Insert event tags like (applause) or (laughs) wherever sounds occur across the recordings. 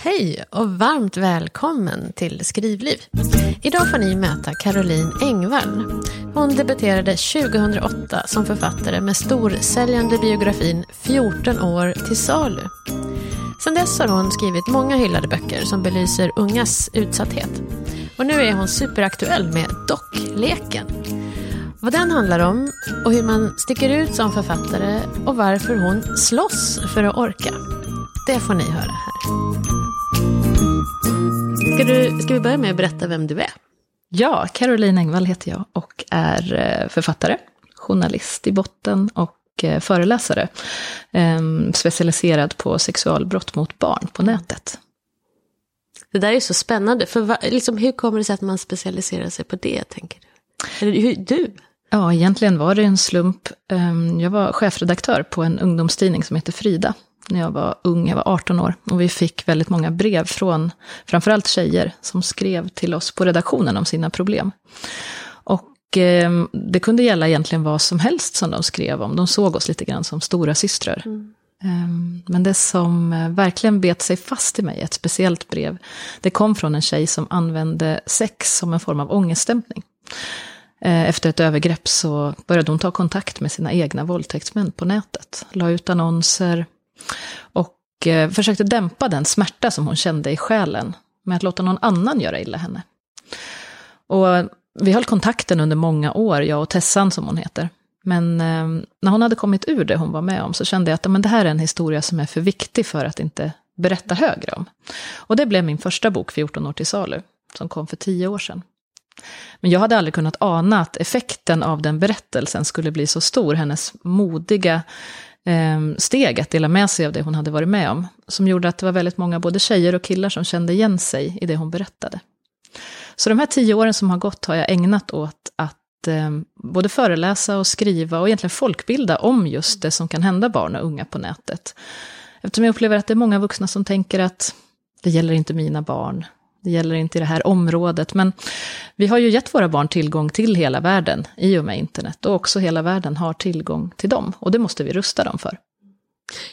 Hej och varmt välkommen till Skrivliv. Idag får ni möta Caroline Engvall. Hon debuterade 2008 som författare med storsäljande biografin 14 år till salu. Sedan dess har hon skrivit många hyllade böcker som belyser ungas utsatthet. Och nu är hon superaktuell med Dockleken. Vad den handlar om och hur man sticker ut som författare och varför hon slåss för att orka. Det får ni höra här. Ska, du, ska vi börja med att berätta vem du är? Ja, Caroline Engvall heter jag och är eh, författare, journalist i botten och eh, föreläsare. Ehm, specialiserad på sexualbrott mot barn på nätet. Det där är så spännande. För va, liksom, hur kommer det sig att man specialiserar sig på det, tänker du? Eller hur, du? Ja, egentligen var det en slump. Ehm, jag var chefredaktör på en ungdomstidning som heter Frida när jag var ung, jag var 18 år. Och vi fick väldigt många brev från framförallt tjejer som skrev till oss på redaktionen om sina problem. Och eh, det kunde gälla egentligen vad som helst som de skrev om. De såg oss lite grann som stora systrar. Mm. Um, men det som uh, verkligen bet sig fast i mig, ett speciellt brev, det kom från en tjej som använde sex som en form av ångestdämpning. Uh, efter ett övergrepp så började hon ta kontakt med sina egna våldtäktsmän på nätet. La ut annonser, och eh, försökte dämpa den smärta som hon kände i själen med att låta någon annan göra illa henne. Och eh, vi höll kontakten under många år, jag och Tessan som hon heter. Men eh, när hon hade kommit ur det hon var med om så kände jag att men det här är en historia som är för viktig för att inte berätta högre om. Och det blev min första bok, 14 år till salu, som kom för tio år sedan. Men jag hade aldrig kunnat ana att effekten av den berättelsen skulle bli så stor. Hennes modiga, Ehm, steg att dela med sig av det hon hade varit med om. Som gjorde att det var väldigt många, både tjejer och killar, som kände igen sig i det hon berättade. Så de här tio åren som har gått har jag ägnat åt att eh, både föreläsa och skriva och egentligen folkbilda om just det som kan hända barn och unga på nätet. Eftersom jag upplever att det är många vuxna som tänker att det gäller inte mina barn, det gäller inte i det här området, men vi har ju gett våra barn tillgång till hela världen i och med internet. Och också hela världen har tillgång till dem. Och det måste vi rusta dem för.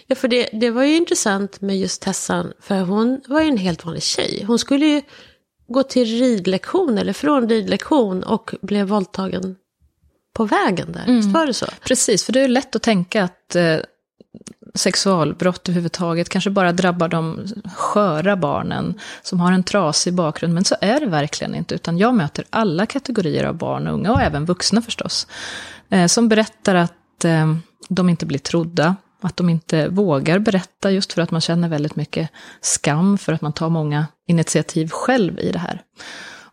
Ja, för det, det var ju intressant med just Tessan, för hon var ju en helt vanlig tjej. Hon skulle ju gå till ridlektion, eller från ridlektion, och blev våldtagen på vägen där. Mm. var det så? Precis, för det är lätt att tänka att eh, sexualbrott överhuvudtaget kanske bara drabbar de sköra barnen som har en trasig bakgrund. Men så är det verkligen inte, utan jag möter alla kategorier av barn och unga, och även vuxna förstås, eh, som berättar att eh, de inte blir trodda, att de inte vågar berätta just för att man känner väldigt mycket skam, för att man tar många initiativ själv i det här.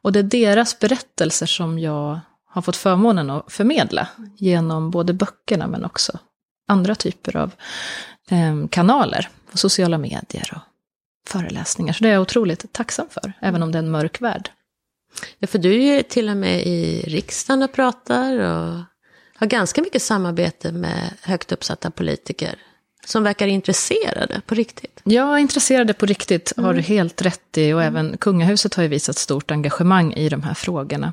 Och det är deras berättelser som jag har fått förmånen att förmedla genom både böckerna men också andra typer av eh, kanaler, sociala medier och föreläsningar. Så det är jag otroligt tacksam för, även om det är en mörk värld. Ja, för du är ju till och med i riksdagen och pratar och har ganska mycket samarbete med högt uppsatta politiker som verkar intresserade på riktigt. Ja, intresserade på riktigt har du mm. helt rätt i. Och mm. även kungahuset har ju visat stort engagemang i de här frågorna.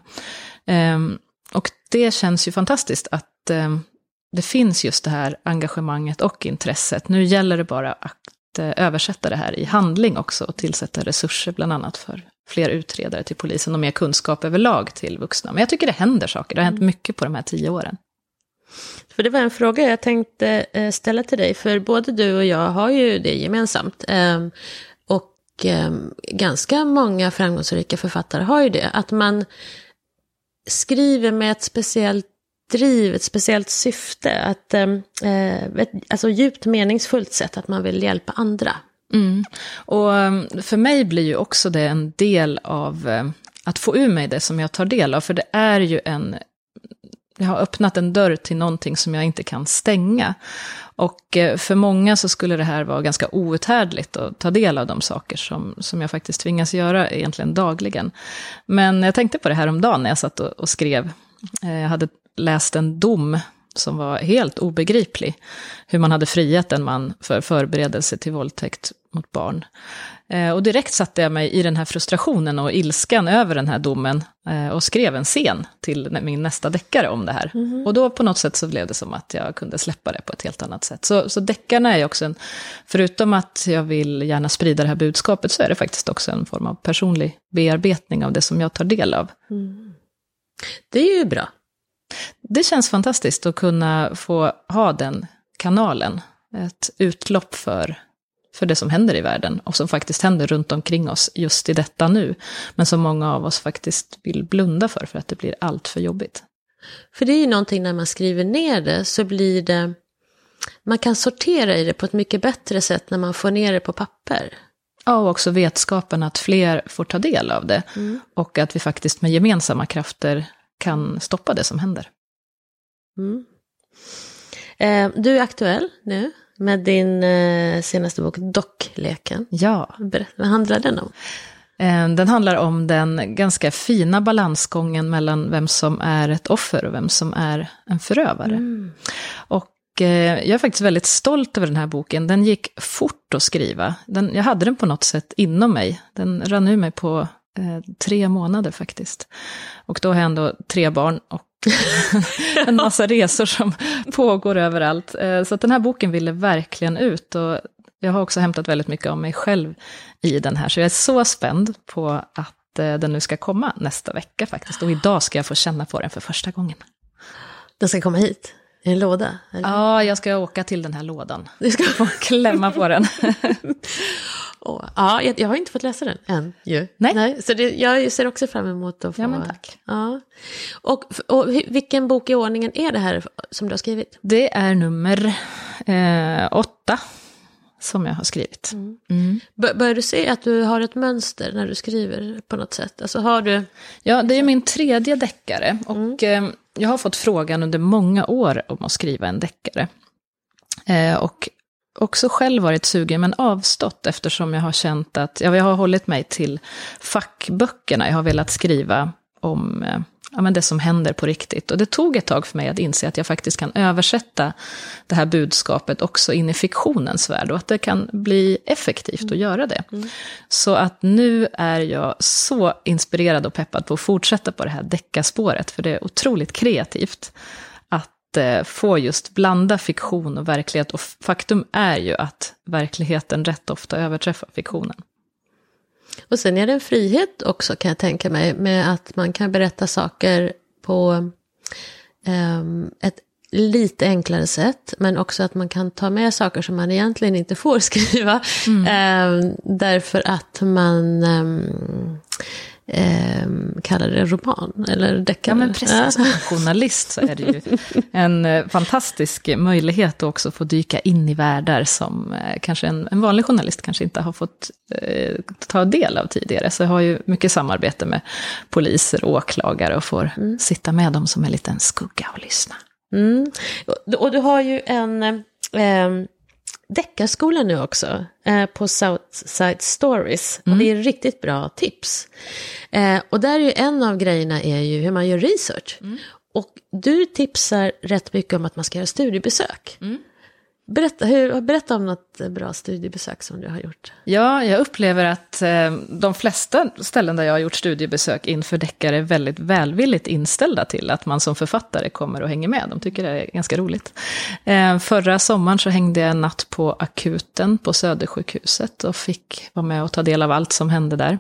Um, och det känns ju fantastiskt att um, det finns just det här engagemanget och intresset. Nu gäller det bara att eh, översätta det här i handling också och tillsätta resurser bland annat för fler utredare till polisen och mer kunskap överlag till vuxna. Men jag tycker det händer saker, det har hänt mycket på de här tio åren. För det var en fråga jag tänkte eh, ställa till dig, för både du och jag har ju det gemensamt. Ehm, och ehm, ganska många framgångsrika författare har ju det, att man skriver med ett speciellt driv, ett speciellt syfte, att, ehm, eh, ett, alltså djupt meningsfullt sätt att man vill hjälpa andra. Mm. Och ehm, för mig blir ju också det en del av eh, att få ur mig det som jag tar del av, för det är ju en jag har öppnat en dörr till någonting som jag inte kan stänga. Och eh, för många så skulle det här vara ganska outhärdligt att ta del av de saker som, som jag faktiskt tvingas göra egentligen dagligen. Men jag tänkte på det här om dagen när jag satt och, och skrev. Eh, jag hade läst en dom som var helt obegriplig. Hur man hade friat en man för förberedelse till våldtäkt mot barn. Eh, och direkt satte jag mig i den här frustrationen och ilskan över den här domen eh, och skrev en scen till min nästa deckare om det här. Mm. Och då på något sätt så blev det som att jag kunde släppa det på ett helt annat sätt. Så, så deckarna är också en, förutom att jag vill gärna sprida det här budskapet, så är det faktiskt också en form av personlig bearbetning av det som jag tar del av. Mm. Det är ju bra. Det känns fantastiskt att kunna få ha den kanalen. Ett utlopp för för det som händer i världen och som faktiskt händer runt omkring oss just i detta nu. Men som många av oss faktiskt vill blunda för, för att det blir allt för jobbigt. För det är ju någonting när man skriver ner det så blir det, man kan sortera i det på ett mycket bättre sätt när man får ner det på papper. Ja, och också vetskapen att fler får ta del av det. Mm. Och att vi faktiskt med gemensamma krafter kan stoppa det som händer. Mm. Eh, du är aktuell nu med din eh, senaste bok Dockleken. Ja. Vad handlar den om? Eh, den handlar om den ganska fina balansgången mellan vem som är ett offer och vem som är en förövare. Mm. Och eh, jag är faktiskt väldigt stolt över den här boken. Den gick fort att skriva. Den, jag hade den på något sätt inom mig. Den rann ur mig på tre månader faktiskt. Och då har jag ändå tre barn och (laughs) en massa resor som pågår överallt. Eh, så den här boken ville verkligen ut. Och jag har också hämtat väldigt mycket av mig själv i den här. Så jag är så spänd på att eh, den nu ska komma nästa vecka faktiskt. Och idag ska jag få känna på den för första gången. Den ska komma hit? I en låda? Eller? Ja, jag ska åka till den här lådan. Du ska få klämma på den. (laughs) Och, ja, jag, jag, har inte fått läsa den än ju. Nej. Nej så det, jag ser också fram emot att få... Ja, men tack. Ja. Och, och vilken bok i ordningen är det här som du har skrivit? Det är nummer eh, åtta som jag har skrivit. Mm. Mm. Börjar du se att du har ett mönster när du skriver på något sätt? Alltså har du... Ja, det är min tredje deckare. Och mm. eh, jag har fått frågan under många år om att skriva en deckare. Eh, och också själv varit sugen men avstått eftersom jag har känt att ja, jag har hållit mig till fackböckerna. Jag har velat skriva om eh, ja, men det som händer på riktigt. Och det tog ett tag för mig att inse att jag faktiskt kan översätta det här budskapet också in i fiktionens värld och att det kan bli effektivt mm. att göra det. Mm. Så att nu är jag så inspirerad och peppad på att fortsätta på det här deckarspåret, för det är otroligt kreativt få just blanda fiktion och verklighet. Och faktum är ju att verkligheten rätt ofta överträffar fiktionen. Och sen är det en frihet också kan jag tänka mig med att man kan berätta saker på um, ett lite enklare sätt. Men också att man kan ta med saker som man egentligen inte får (laughs) skriva. Mm. Um, därför att man um, eh, kallar det roman eller deckare. Ja, men precis. Som journalist så är det ju en eh, fantastisk möjlighet att också få dyka in i världar som eh, kanske en, en, vanlig journalist kanske inte har fått eh, ta del av tidigare. Så jag har ju mycket samarbete med poliser och åklagare och får mm. sitta med dem som en liten skugga och lyssna. Mm. Och du har ju en... Eh, deckarskola nu också eh, på Southside Stories. Mm. Och det är riktigt bra tips. Eh, och där är ju en av grejerna är ju hur man gör research. Mm. Och du tipsar rätt mycket om att man ska göra studiebesök. Mm. Berätta, hur, berätta om något bra studiebesök som du har gjort. Ja, jag upplever att eh, de flesta ställen där jag har gjort studiebesök inför deckare är väldigt välvilligt inställda till att man som författare kommer och hänger med. De tycker det är ganska roligt. Eh, förra sommaren så hängde jag en natt på akuten på Södersjukhuset och fick vara med och ta del av allt som hände där.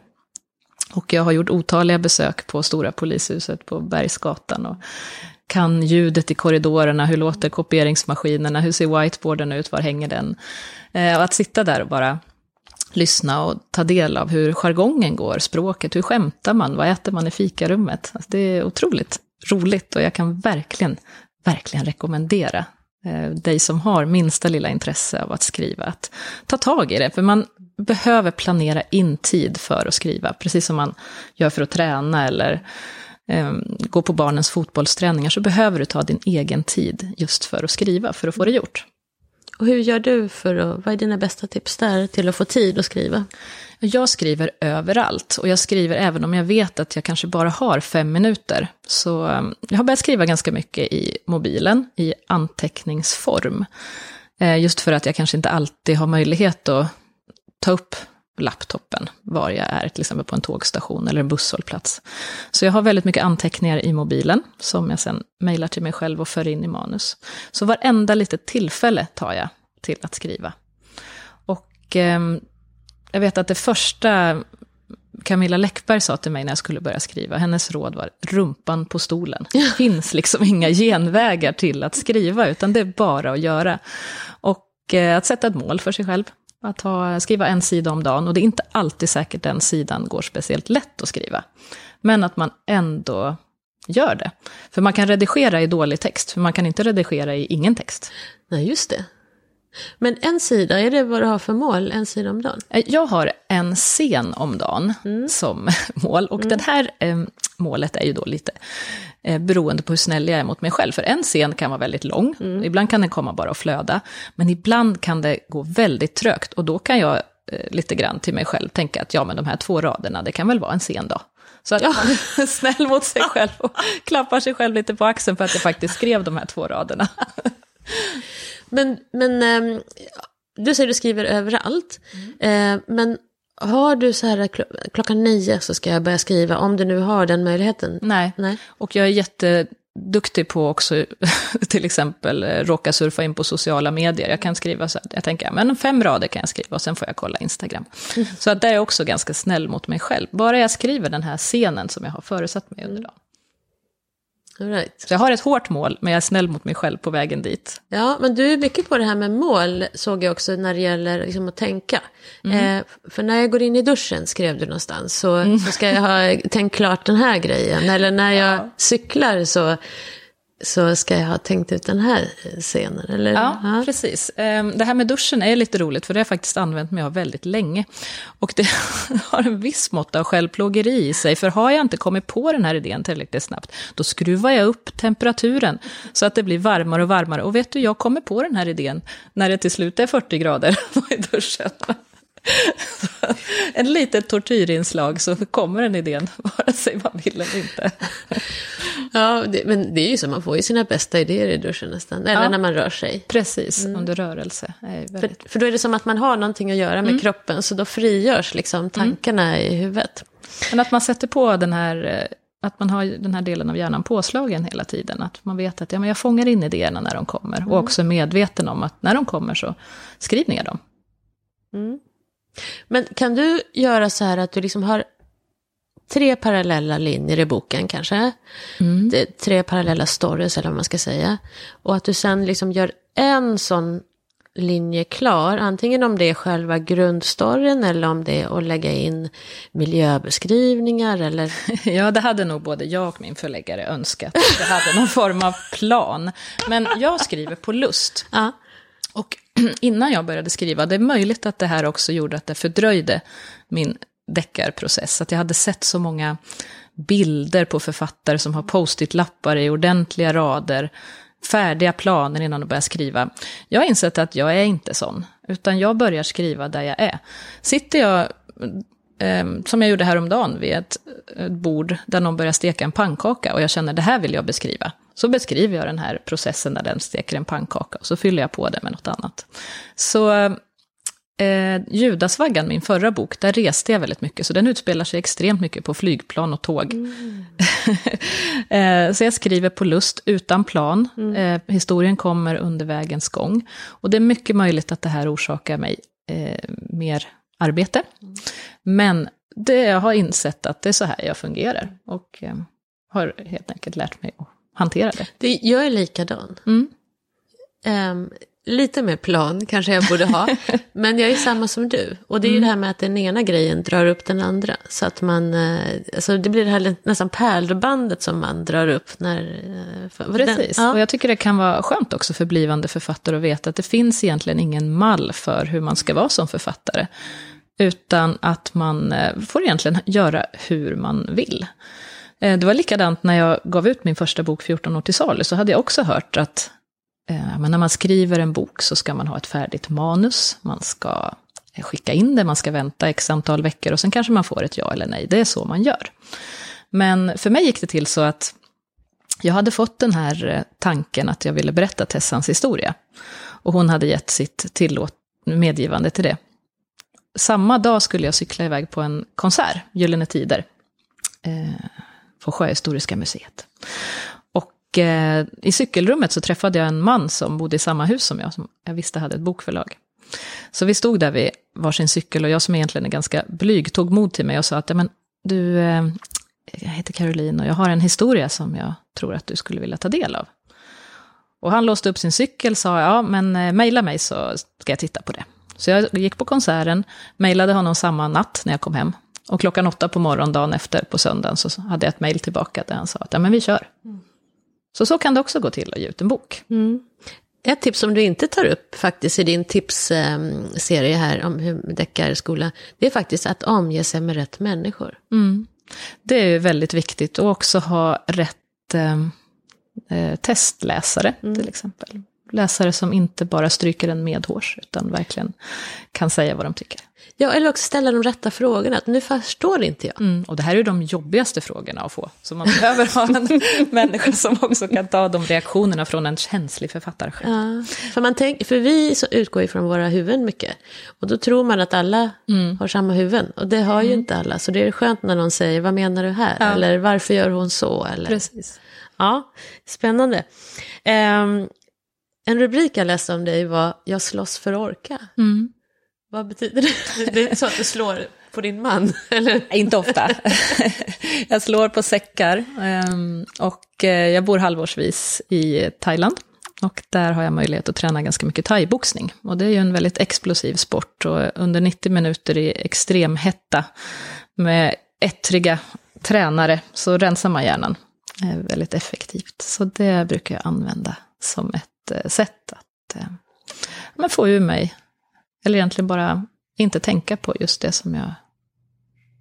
Och jag har gjort otaliga besök på Stora polishuset på Bergsgatan och kan ljudet i korridorerna, hur låter kopieringsmaskinerna, hur ser whiteboarden ut, var hänger den? Eh, och att sitta där och bara lyssna och ta del av hur jargongen går, språket, hur skämtar man, vad äter man i fikarummet? Alltså det är otroligt roligt och jag kan verkligen, verkligen rekommendera eh, dig som har minsta lilla intresse av att skriva, att ta tag i det. För man behöver planera in tid för att skriva, precis som man gör för att träna eller gå på barnens fotbollsträningar så behöver du ta din egen tid just för att skriva, för att få det gjort. Och hur gör du för att, vad är dina bästa tips där till att få tid att skriva? Jag skriver överallt och jag skriver även om jag vet att jag kanske bara har fem minuter. Så um, jag har börjat skriva ganska mycket i mobilen, i anteckningsform. Eh, just för att jag kanske inte alltid har möjlighet att ta upp laptopen var jag är, till exempel på en tågstation eller en busshållplats. Så jag har väldigt mycket anteckningar i mobilen som jag sen mejlar till mig själv och för in i manus. Så varenda litet tillfälle tar jag till att skriva. Och eh, jag vet att det första Camilla Läckberg sa till mig när jag skulle börja skriva, hennes råd var rumpan på stolen. Det finns liksom inga genvägar till att skriva, utan det är bara att göra. Och eh, att sätta ett mål för sig själv. Att ha, skriva en sida om dagen, och det är inte alltid säkert den sidan går speciellt lätt att skriva. Men att man ändå gör det. För man kan redigera i dålig text, för man kan inte redigera i ingen text. Nej, just det. Men en sida, är det vad du har för mål? En sida om dagen? Eh, jag har en scen om dagen mm. som (laughs) mål. Och mm. det här eh, målet är ju då lite eh, beroende på hur snäll jag är mot mig själv. För en scen kan vara väldigt lång, mm. ibland kan den komma bara och flöda. Men ibland kan det gå väldigt trögt och då kan jag eh, lite grann till mig själv tänka att ja, men de här två raderna, det kan väl vara en scen då. Så att man är (laughs) snäll mot sig själv och klappar sig själv lite på axeln för att jag faktiskt skrev de här två raderna. (laughs) Men, men ähm, du säger du skriver överallt. Mm. Äh, men har du så här kl klockan nio så ska jag börja skriva, om du nu har den möjligheten? Nej, Nej. och jag är jätteduktig på också, (laughs) till exempel eh, råka surfa in på sociala medier. Jag kan skriva så här, jag tänker, men fem rader kan jag skriva och sen får jag kolla Instagram. Mm. Så att där är jag också ganska snäll mot mig själv. Bara jag skriver den här scenen som jag har föresatt mig under dagen. Right. Så jag har ett hårt mål, men jag är snäll mot mig själv på vägen dit. Ja, men du är mycket på det här med mål, såg jag också när det gäller liksom att tänka. Mm. Eh, för när jag går in i duschen, skrev du någonstans, så, mm. så ska jag ha tänkt klart den här grejen. Eller när jag ja. cyklar så så ska jag ha tänkt ut den här scenen. Eller? Ja, ja, precis. Ehm, det här med duschen är lite roligt, för det har jag faktiskt använt mig av väldigt länge. Och det (laughs) har en viss mått av självplågeri i sig, för har jag inte kommit på den här idén tillräckligt snabbt, då skruvar jag upp temperaturen så att det blir varmare och varmare. Och vet du, jag kommer på den här idén när det till slut är 40 grader (laughs) i duschen. En litet tortyrinslag så kommer den idén, vare sig man vill eller inte. ja, det, men det är ju så, man får ju sina bästa idéer i duschen nästan, eller ja, när man rör sig. Precis, mm. under rörelse. Väldigt... För, för, då är det som att man har någonting att göra med mm. kroppen, så då frigörs liksom mm. tankarna mm. i huvudet. Men att man sätter på den här eh, att man har den här delen av hjärnan påslagen hela tiden. Att man vet att ja, men jag fångar in idéerna när de kommer. Mm. Och också är medveten om att när de kommer så skriv ner dem. Mm. Men kan du göra så här att du liksom har tre parallella linjer i boken kanske? Mm. Tre parallella stories eller vad man ska säga. Och att du sen liksom gör en sån linje klar, antingen om det är själva grundstoryn eller om det är att lägga in miljöbeskrivningar eller... (laughs) Ja, det hade nog både jag och min förläggare önskat. Det hade någon form av plan. Men jag skriver på lust. (laughs) Ja. Och (clears throat) innan jag började skriva, det är möjligt att det här också gjorde att det fördröjde min deckarprocess. Att jag hade sett så många bilder på författare som har post-it-lappar i ordentliga rader, färdiga planer innan de börjar skriva. Jag har insett att jag är inte sån, utan jag börjar skriva där jag är. Sitter jag, eh, som jag gjorde häromdagen, vid ett, ett bord där någon börjar steka en pannkaka och jag känner det här vill jag beskriva. Så beskriver jag den här processen när den steker en pannkaka och så fyller jag på det med något annat. Så eh, Judasvaggan, min förra bok, där reste jag väldigt mycket. Så den utspelar sig extremt mycket på flygplan och tåg. Mm. (laughs) eh, så jag skriver på lust, utan plan. Mm. Eh, historien kommer under vägens gång. Och det är mycket möjligt att det här orsakar mig eh, mer arbete. Mm. Men det, jag har insett att det är så här jag fungerar. Och eh, har helt enkelt lärt mig att hantera det. det jag är likadan. Mm. Um, lite mer plan kanske jag borde ha. (laughs) men jag är samma som du. Och det är mm. ju det här med att den ena grejen drar upp den andra. Så att man, uh, alltså det blir det här nästan pärlbandet som man drar upp när... Uh, Precis, den, ja. och jag tycker det kan vara skönt också för blivande författare att veta att det finns egentligen ingen mall för hur man ska vara som författare. Utan att man uh, får egentligen göra hur man vill. Eh, det var likadant när jag gav ut min första bok 14 år till salu, så hade jag också hört att eh, men när man skriver en bok så ska man ha ett färdigt manus, man ska eh, skicka in det, man ska vänta x antal veckor och sen kanske man får ett ja eller nej. Det är så man gör. Men för mig gick det till så att jag hade fått den här eh, tanken att jag ville berätta Tessans historia. Och hon hade gett sitt tillåt medgivande till det. Samma dag skulle jag cykla iväg på en konsert, Gyllene Tider, eh, på Sjöhistoriska museet. Och eh, i cykelrummet så träffade jag en man som bodde i samma hus som jag, som jag visste hade ett bokförlag. Så vi stod där vid varsin cykel och jag som egentligen är ganska blyg tog mod till mig och sa att, ja men du, eh, jag heter Caroline och jag har en historia som jag tror att du skulle vilja ta del av. Och han låste upp sin cykel och sa, ja men eh, mejla mig så ska jag titta på det. Så jag gick på konserten, mejlade honom samma natt när jag kom hem. Och klockan åtta på morgonen dagen efter, på söndagen, så hade jag ett mejl tillbaka där han sa att ja, men vi kör. Mm. Så så kan det också gå till att ge ut en bok. Mm. Ett tips som du inte tar upp faktiskt i din tipsserie här om deckarskola, det är faktiskt att omge sig med rätt människor. Mm. Det är väldigt viktigt och också ha rätt ehm, eh, testläsare mm. till exempel. Läsare som inte bara stryker en medhårs, utan verkligen kan säga vad de tycker. Ja, eller också ställa de rätta frågorna. Nu förstår inte jag. Mm, och det här är ju de jobbigaste frågorna att få. Så man (laughs) behöver ha en (laughs) människa som också kan ta de reaktionerna från en känslig författare själv. Ja, för, man tänk, för vi så utgår ju från våra huvuden mycket. Och då tror man att alla mm. har samma huvuden. Och det har ju mm. inte alla. Så det är skönt när någon säger, vad menar du här? Ja. Eller varför gör hon så? Eller... Precis. Ja, spännande. Um, en rubrik jag läste om dig var Jag slåss för orka. Mm. Vad betyder det? (laughs) Det är så att du slår på din man? (laughs) Eller? Inte ofta. (laughs) jag slår på säckar. Ehm, och eh, jag bor halvårsvis i Thailand. Och där har jag möjlighet att träna ganska mycket thaiboxning. Och det är ju en väldigt explosiv sport. Och under 90 minuter i extrem hetta med ettriga tränare så rensar man hjärnan. Är väldigt effektivt. Så det brukar jag använda som ett eh, sätt att eh, få ur mig eller egentligen bara inte tänka på just det som jag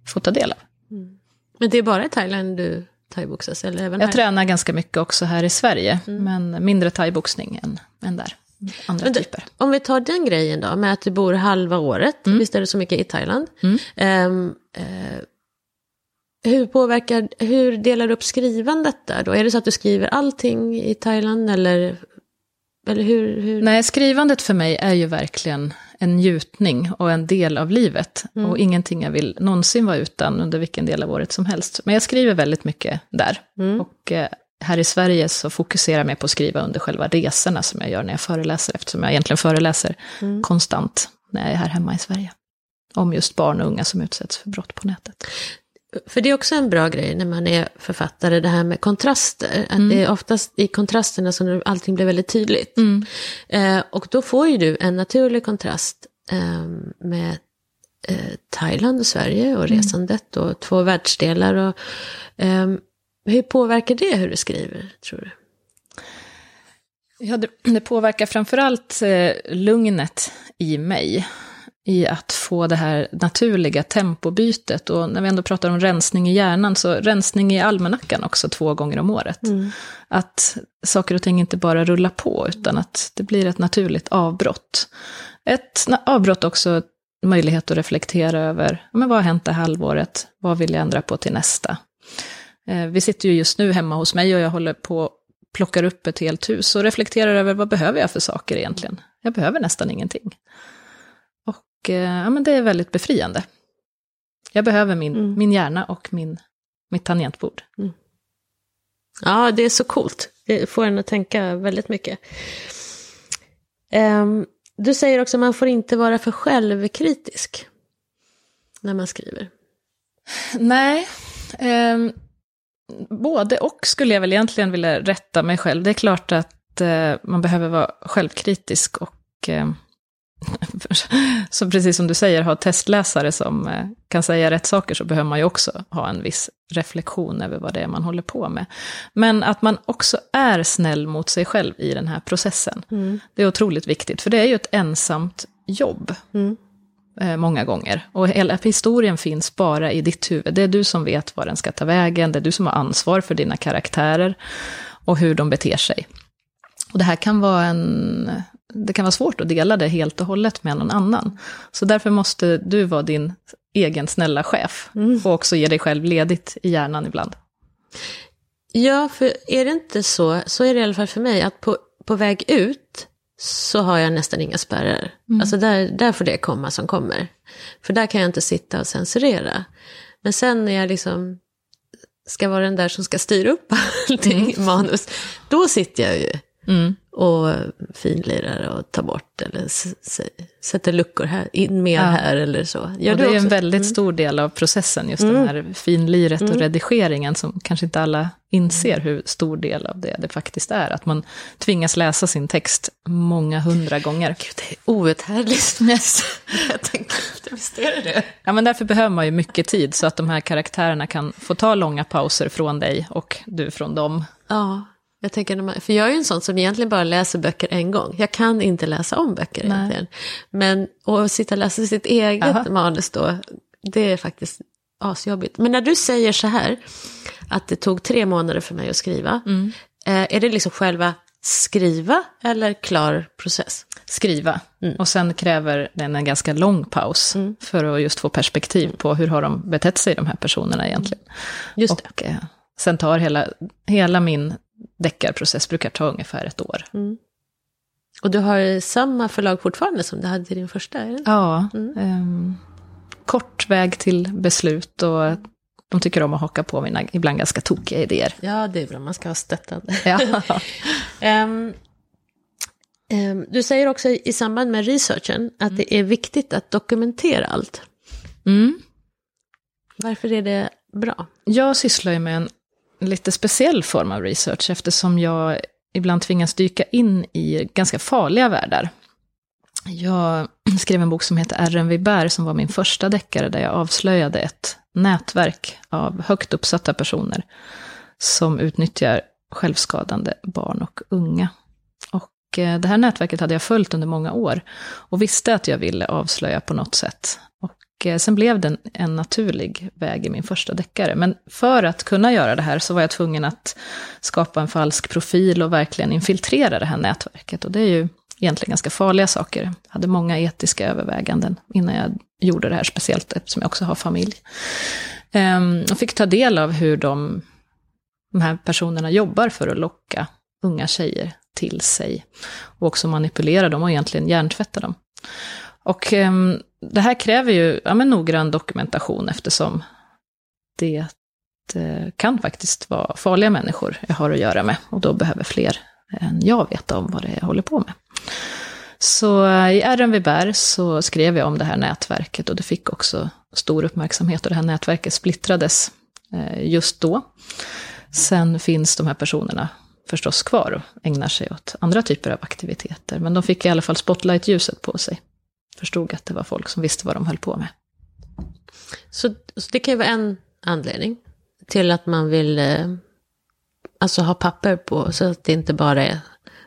får ta del av. Mm. Men det är bara i Thailand du thaiboxas? Eller även jag här? tränar ganska mycket också här i Sverige, mm. men mindre thaiboxning än, än där. Andra men, typer. Om vi tar den grejen då, med att du bor halva året, mm. visst är det så mycket i Thailand. Um, uh, hur påverkar, hur delar du upp skrivandet där då? Är det så att du skriver allting i Thailand eller, eller hur, hur? Nej, skrivandet för mig är ju verkligen en njutning och en del av livet. Mm. Och ingenting jag vill någonsin vara utan under vilken del av året som helst. Men jag skriver väldigt mycket där. Mm. Och eh, här i Sverige så fokuserar jag mer på att skriva under själva resorna som jag gör när jag föreläser, eftersom jag egentligen föreläser mm. konstant när jag är här hemma i Sverige. Om just barn och unga som utsätts för brott på nätet. För det är också en bra grej när man är författare, det här med kontraster. Att mm. det är oftast i kontrasterna som allting blir väldigt tydligt. Mm. Eh, och då får ju du en naturlig kontrast eh, med eh, Thailand och Sverige och mm. resandet mm. och två världsdelar. Och, ehm, hur påverkar det hur du skriver, tror du? Ja, det, det påverkar framförallt eh, lugnet i mig i att få det här naturliga tempobytet. Och när vi ändå pratar om rensning i hjärnan, så rensning i almanackan också två gånger om året. Mm. Att saker och ting inte bara rullar på, utan att det blir ett naturligt avbrott. Ett avbrott också möjlighet att reflektera över, men vad har hänt det halvåret, vad vill jag ändra på till nästa? Eh, vi sitter ju just nu hemma hos mig och jag håller på plockar upp ett helt hus och reflekterar över vad behöver jag för saker egentligen? Jag behöver nästan ingenting. Och eh, ja, men det är väldigt befriande. Jag behöver min, mm. min hjärna och min, mitt tangentbord. Mm. Ja, det är så coolt. Det får en att tänka väldigt mycket. Um, du säger också att man får inte vara för självkritisk när man skriver. Nej, um, både och skulle jag väl egentligen vilja rätta mig själv. Det är klart att uh, man behöver vara självkritisk och uh, (laughs) så precis som du säger, ha testläsare som eh, kan säga rätt saker, så behöver man ju också ha en viss reflektion över vad det är man håller på med. Men att man också är snäll mot sig själv i den här processen. Mm. Det är otroligt viktigt, för det är ju ett ensamt jobb. Mm. Eh, många gånger. Och hela historien finns bara i ditt huvud. Det är du som vet var den ska ta vägen, det är du som har ansvar för dina karaktärer och hur de beter sig. Och det här kan vara en... Det kan vara svårt att dela det helt och hållet med någon annan. Så därför måste du vara din egen snälla chef. Mm. Och också ge dig själv ledigt i hjärnan ibland. Ja, för är det inte så, så är det i alla fall för mig, att på, på väg ut så har jag nästan inga spärrar. Alltså där, där får det komma som kommer. För där kan jag inte sitta och censurera. Men sen när jag liksom ska vara den där som ska styra upp (laughs) allting i manus, då sitter jag ju Mm. Och finlirar och tar bort eller sätter luckor här, in mer Ja. här eller så. Gör det är en också? väldigt stor del av processen, just Mm. den här finliret och redigeringen, som kanske inte alla inser hur stor del av det det faktiskt är. Att man tvingas läsa sin text många hundra gånger. Gud, det är outhärdligt. (laughs) jag tänker efter, visst är det det? Ja, men därför behöver man ju mycket tid, så att de här karaktärerna kan få ta långa pauser från dig och du från dem. Ja, jag tänker, man, för jag är ju en sån som egentligen bara läser böcker en gång. Jag kan inte läsa om böcker Nej. egentligen. Men att sitta och läsa sitt eget Aha. manus då, det är faktiskt asjobbigt. Men när du säger så här, att det tog tre månader för mig att skriva, Mm. eh, är det liksom själva skriva eller klar process? Skriva. Och sen kräver den en ganska lång paus, för att just få perspektiv på hur har de betett sig, de här personerna egentligen. Just det. och eh, sen tar hela, hela min deckarprocess, brukar ta ungefär ett år. Och du har samma förlag fortfarande som du hade till din första? Är det? Ja, ehm, kort väg till beslut och de tycker om att haka på mina ibland ganska tokiga idéer. Ja, det är bra, man ska ha stöttande. Ja. (laughs) Ehm, ehm, du säger också i samband med researchen att det är viktigt att dokumentera allt. Mm. Varför är det bra? Jag sysslar ju med en lite speciell form av research eftersom jag ibland tvingas dyka in i ganska farliga världar. Jag (clears throat) skrev en bok som heter Ärren vi bär som var min första deckare där jag avslöjade ett nätverk av högt uppsatta personer som utnyttjar självskadande barn och unga. Och eh, det här nätverket hade jag följt under många år och visste att jag ville avslöja på något sätt. Och Eh, sen blev det en, naturlig väg i min första deckare. Men för att kunna göra det här så var jag tvungen att skapa en falsk profil och verkligen infiltrera det här nätverket. Och det är ju egentligen ganska farliga saker. Jag hade många etiska överväganden innan jag gjorde det här, speciellt eftersom jag också har familj. Jag och fick ta del av hur de, de här personerna jobbar för att locka unga tjejer till sig. Och också manipulera dem och egentligen hjärntvätta dem. Och um, det här kräver ju ja, men noggrann dokumentation eftersom det uh, kan faktiskt vara farliga människor jag har att göra med. Och då behöver fler än jag veta om vad det är jag håller på med. Så uh, i RMV bär så skrev jag om det här nätverket och det fick också stor uppmärksamhet och det här nätverket splittrades uh, just då. Sen finns de här personerna förstås kvar och ägnar sig åt andra typer av aktiviteter. Men de fick i alla fall spotlight-ljuset på sig. Förstod att det var folk som visste vad de höll på med. Så, så det kan ju vara en anledning till att man vill eh, alltså ha papper på så att det inte bara är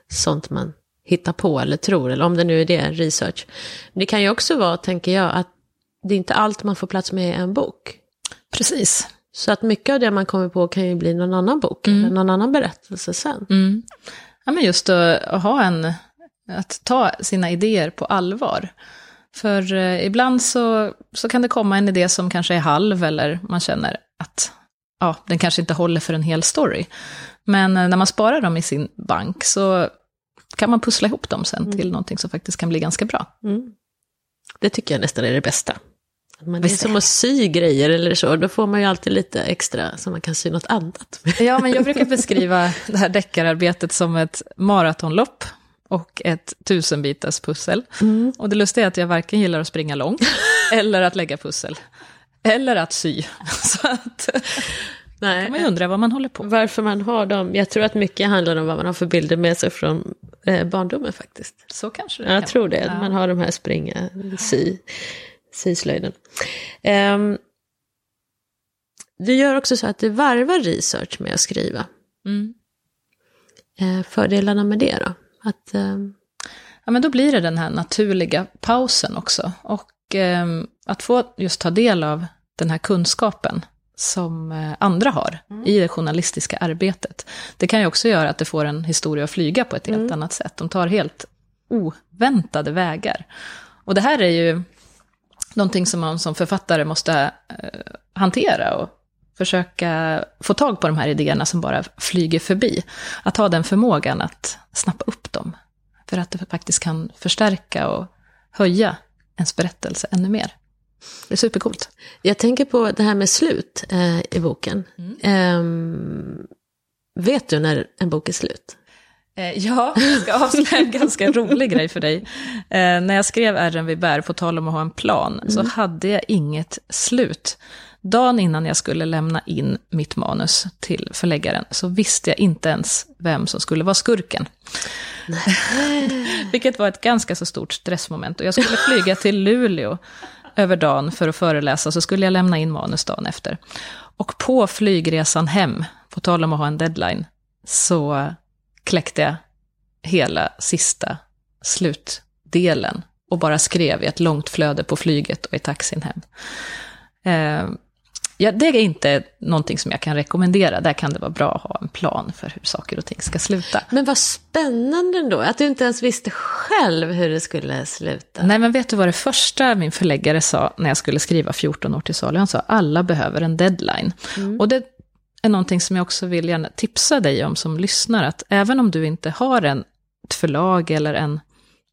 sånt man hittar på eller tror, eller om det nu är det, research. Men det kan ju också vara, tänker jag, att det är inte allt man får plats med i en bok. Precis. Så att mycket av det man kommer på kan ju bli någon annan bok, eller någon annan berättelse sen. Mm. Ja, men just att, att ha en, att ta sina idéer på allvar. För eh, ibland så, så kan det komma en idé som kanske är halv eller man känner att ja, den kanske inte håller för en hel story. Men eh, när man sparar dem i sin bank så kan man pussla ihop dem sen till någonting som faktiskt kan bli ganska bra. Mm. Det tycker jag nästan är det bästa. Man, det är som att sy grejer eller så, då får man ju alltid lite extra så man kan sy något annat. Ja, men jag brukar beskriva det här deckararbetet som ett maratonlopp och ett tusenbitars pussel. Och det lustiga är att jag varken gillar att springa långt, (laughs) eller att lägga pussel, eller att sy. (laughs) Så att Nej. kan man ju undra vad man håller på. Varför man har dem, jag tror att mycket handlar om vad man har för bilder med sig från eh, barndomen faktiskt. Så kanske det Jag kan tror det, man har de här springa, sy, syslöjden. Ehm, du gör också så att du varvar research med att skriva. Mm. Eh, fördelarna med det då? Att, ehm, Ja, men då blir det den här naturliga pausen också. Och ehm, att få just ta del av den här kunskapen som eh, andra har mm. i det journalistiska arbetet. Det kan ju också göra att det får en historia att flyga på ett helt mm. annat sätt. De tar helt oväntade vägar. Och det här är ju någonting som man som författare måste eh, hantera och försöka få tag på de här idéerna som bara flyger förbi. Att ha den förmågan att snappa upp dem. För att det faktiskt kan förstärka och höja ens berättelse ännu mer. Det är supercoolt. Jag tänker på det här med slut eh, i boken. Mm. Eh, vet du när en bok är slut? Eh, ja, jag ska avslöja en ganska rolig grej för dig. Eh, när jag skrev Ärren vi bär, på tal om att ha en plan, mm. så hade jag inget slut. Dagen innan jag skulle lämna in mitt manus till förläggaren så visste jag inte ens vem som skulle vara skurken. (laughs) Vilket var ett ganska så stort stressmoment. Och jag skulle flyga till Luleå över dagen för att föreläsa, så skulle jag lämna in manus dagen efter. Och på flygresan hem, på tal om att ha en deadline, så kläckte jag hela sista slutdelen och bara skrev i ett långt flöde på flyget och i taxin hem. Eh, ja, det är inte någonting som jag kan rekommendera. Där kan det vara bra att ha en plan för hur saker och ting ska sluta. Men vad spännande ändå, att du inte ens visste själv hur det skulle sluta. Nej, men vet du vad det första min förläggare sa när jag skulle skriva 14 år till salu? Han sa alla behöver en deadline. Mm. Och det är någonting som jag också vill gärna tipsa dig om som lyssnar, att även om du inte har en, ett förlag eller en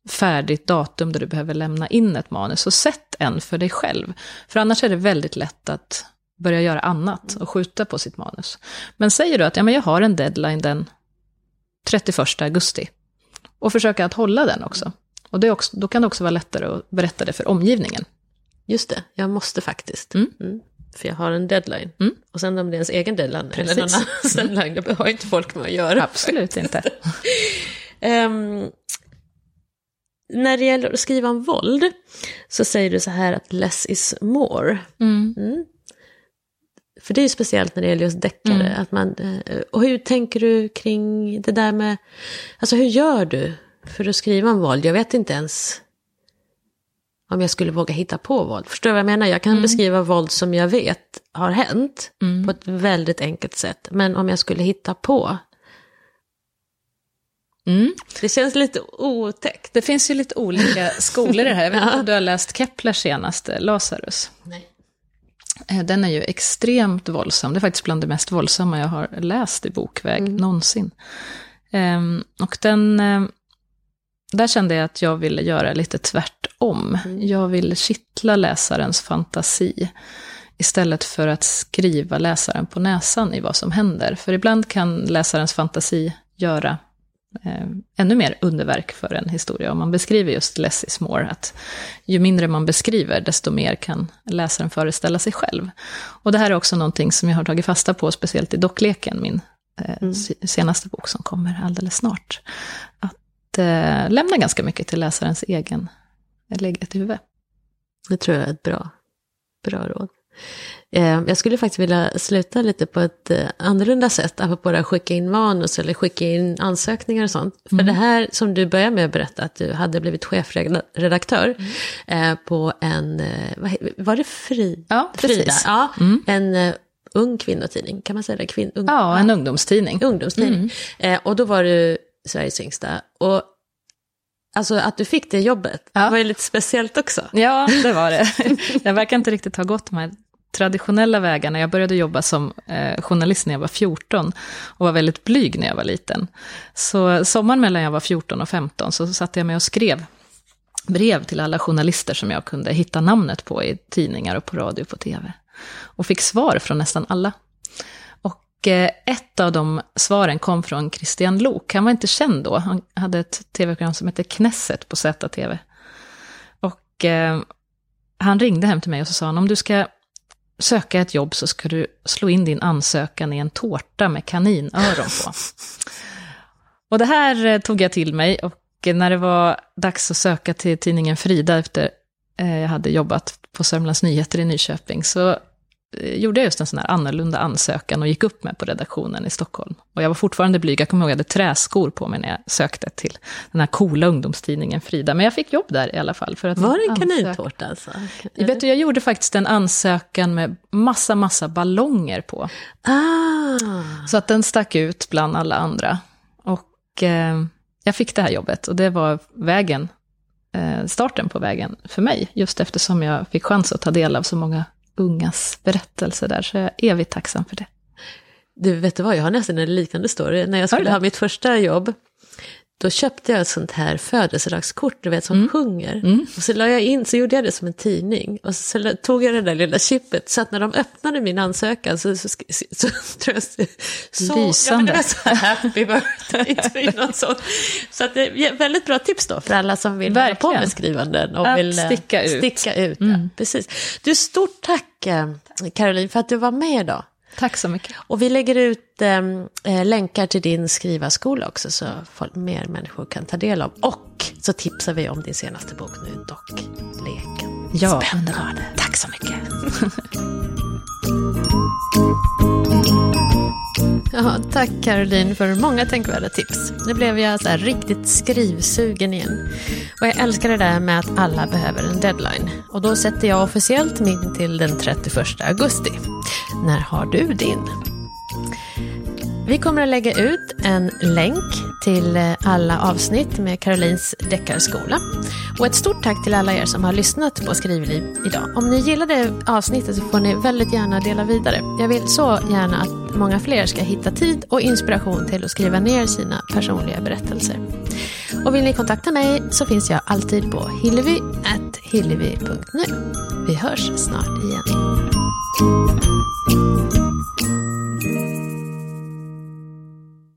färdigt datum där du behöver lämna in ett manus, så sätt en för dig själv. För annars är det väldigt lätt att börja göra annat och skjuta på sitt manus. Men säger du att ja, men jag har en deadline den 31 augusti, och försöka att hålla den också. Och det också, då kan det också vara lättare att berätta det för omgivningen. Just det, jag måste faktiskt. Mm. Mm. För jag har en deadline. Mm. Och sen om det är ens egen deadline Precis. eller någon annans mm. deadline, då har inte folk med att göra. Absolut inte. um, (laughs) när det gäller att skriva om våld så säger du så här att less is more. Mm. Mm. För det är ju speciellt när det gäller just deckare. Mm. Att man, eh, och hur tänker du kring det där med, alltså hur gör du för att skriva om våld? Jag vet inte ens om jag skulle våga hitta på våld. Förstår du vad jag menar? Jag kan mm. beskriva våld som jag vet har hänt mm. på ett väldigt enkelt sätt. Men om jag skulle hitta på. Mm. Det känns lite otäckt. Det finns ju lite olika skolor i det här. Jag vet (laughs) inte om du har läst Keplers senaste, Lazarus. Nej. Eh, den är ju extremt våldsam. Det är faktiskt bland det mest våldsamma jag har läst i bokväg mm. någonsin. Um, och den, um, där kände jag att jag ville göra lite tvärtom. Mm. Jag vill kittla läsarens fantasi istället för att skriva läsaren på näsan i vad som händer. För ibland kan läsarens fantasi göra eh, ännu mer underverk för en historia. Om man beskriver just less is more, att ju mindre man beskriver, desto mer kan läsaren föreställa sig själv. Och det här är också någonting som jag har tagit fasta på, speciellt i Dockleken, min eh, mm. senaste bok som kommer alldeles snart. Att eh, lämna ganska mycket till läsarens egen eget huvud. Det tror jag är ett bra, bra råd. Eh, jag skulle faktiskt vilja sluta lite på ett eh, annorlunda sätt, apropå att skicka in manus eller skicka in ansökningar och sånt. Mm. För det här som du började med att berätta, att du hade blivit chefredaktör mm. på en, var det Fri? Ja, Frida? Ja, mm. en ung kvinnotidning, kan man säga det? Kvin, ung, ja, en ungdomstidning. Ungdomstidning. Mm. Och då var du Sveriges yngsta. Och Alltså att du fick det jobbet ja. var ju lite speciellt också. Ja, det var det. (laughs) Jag verkar inte riktigt ha gått de här traditionella vägarna. Jag började jobba som eh, journalist när jag var 14 och var väldigt blyg när jag var liten. Så sommaren mellan jag var 14 och 15 så satte jag mig och skrev brev till alla journalister som jag kunde hitta namnet på i tidningar och på radio och på tv. Och fick svar från nästan alla. Och eh, ett av de svaren kom från Christian Lok. Han var inte känd då. Han hade ett tv-program som hette Knesset på ZTV. Och eh, han ringde hem till mig och så sa han, om du ska söka ett jobb så ska du slå in din ansökan i en tårta med kaninöron på. (laughs) Och det här eh, tog jag till mig och när det var dags att söka till tidningen Frida efter jag hade jobbat på Sörmlands Nyheter i Nyköping så eh, gjorde jag just en sån här annorlunda ansökan och gick upp med på redaktionen i Stockholm. Och jag var fortfarande blyg, jag kommer ihåg att jag hade träskor på mig när jag sökte till den här coola ungdomstidningen Frida. Men jag fick jobb där i alla fall. För att var det en kanintårta alltså? Jag, vet, jag gjorde faktiskt en ansökan med massa, massa ballonger på. Ah. Så att den stack ut bland alla andra. Och eh, jag fick det här jobbet och det var vägen, eh, starten på vägen för mig. Just eftersom jag fick chans att ta del av så många ungas berättelser där. Så jag är evigt tacksam för det. Du, vet du vad, jag har nästan en liknande story. När jag skulle ha mitt första jobb, då köpte jag ett sånt här födelsedagskort, du vet, som mm. sjunger. Mm. Och så la jag in, så gjorde jag det som en tidning. Och så, så tog jag det där lilla chippet, så att när de öppnade min ansökan så, så, så, så (laughs) tror jag så, Lysande. Ja, så happy birthday (laughs) to sånt. Så att det är väldigt bra tips då för alla som vill Verkligen. hålla på med skrivanden. Och att vill eh, sticka ut. Sticka ut mm. ja, precis. Du, stort tack eh, Caroline för att du var med idag. Tack så mycket. Och vi lägger ut ehm, eh, länkar till din skrivarskola också så folk, mer människor kan ta del av. Och så tipsar vi om din senaste bok nu, dock leken. Ja, underbart. Tack så mycket. (laughs) Ja, tack Caroline för många tänkvärda tips. Nu blev jag så riktigt skrivsugen igen. Och jag älskar det där med att alla behöver en deadline. Och då sätter jag officiellt min till den 31 augusti. När har du din? Vi kommer att lägga ut en länk till eh, alla avsnitt med Karolins deckarskola. Och ett stort tack till alla er som har lyssnat på Skrivliv idag. Om ni gillade avsnittet så får ni väldigt gärna dela vidare. Jag vill så gärna att många fler ska hitta tid och inspiration till att skriva ner sina personliga berättelser. Och vill ni kontakta mig så finns jag alltid på hillevi.hillevi.nu. Vi hörs snart igen. Música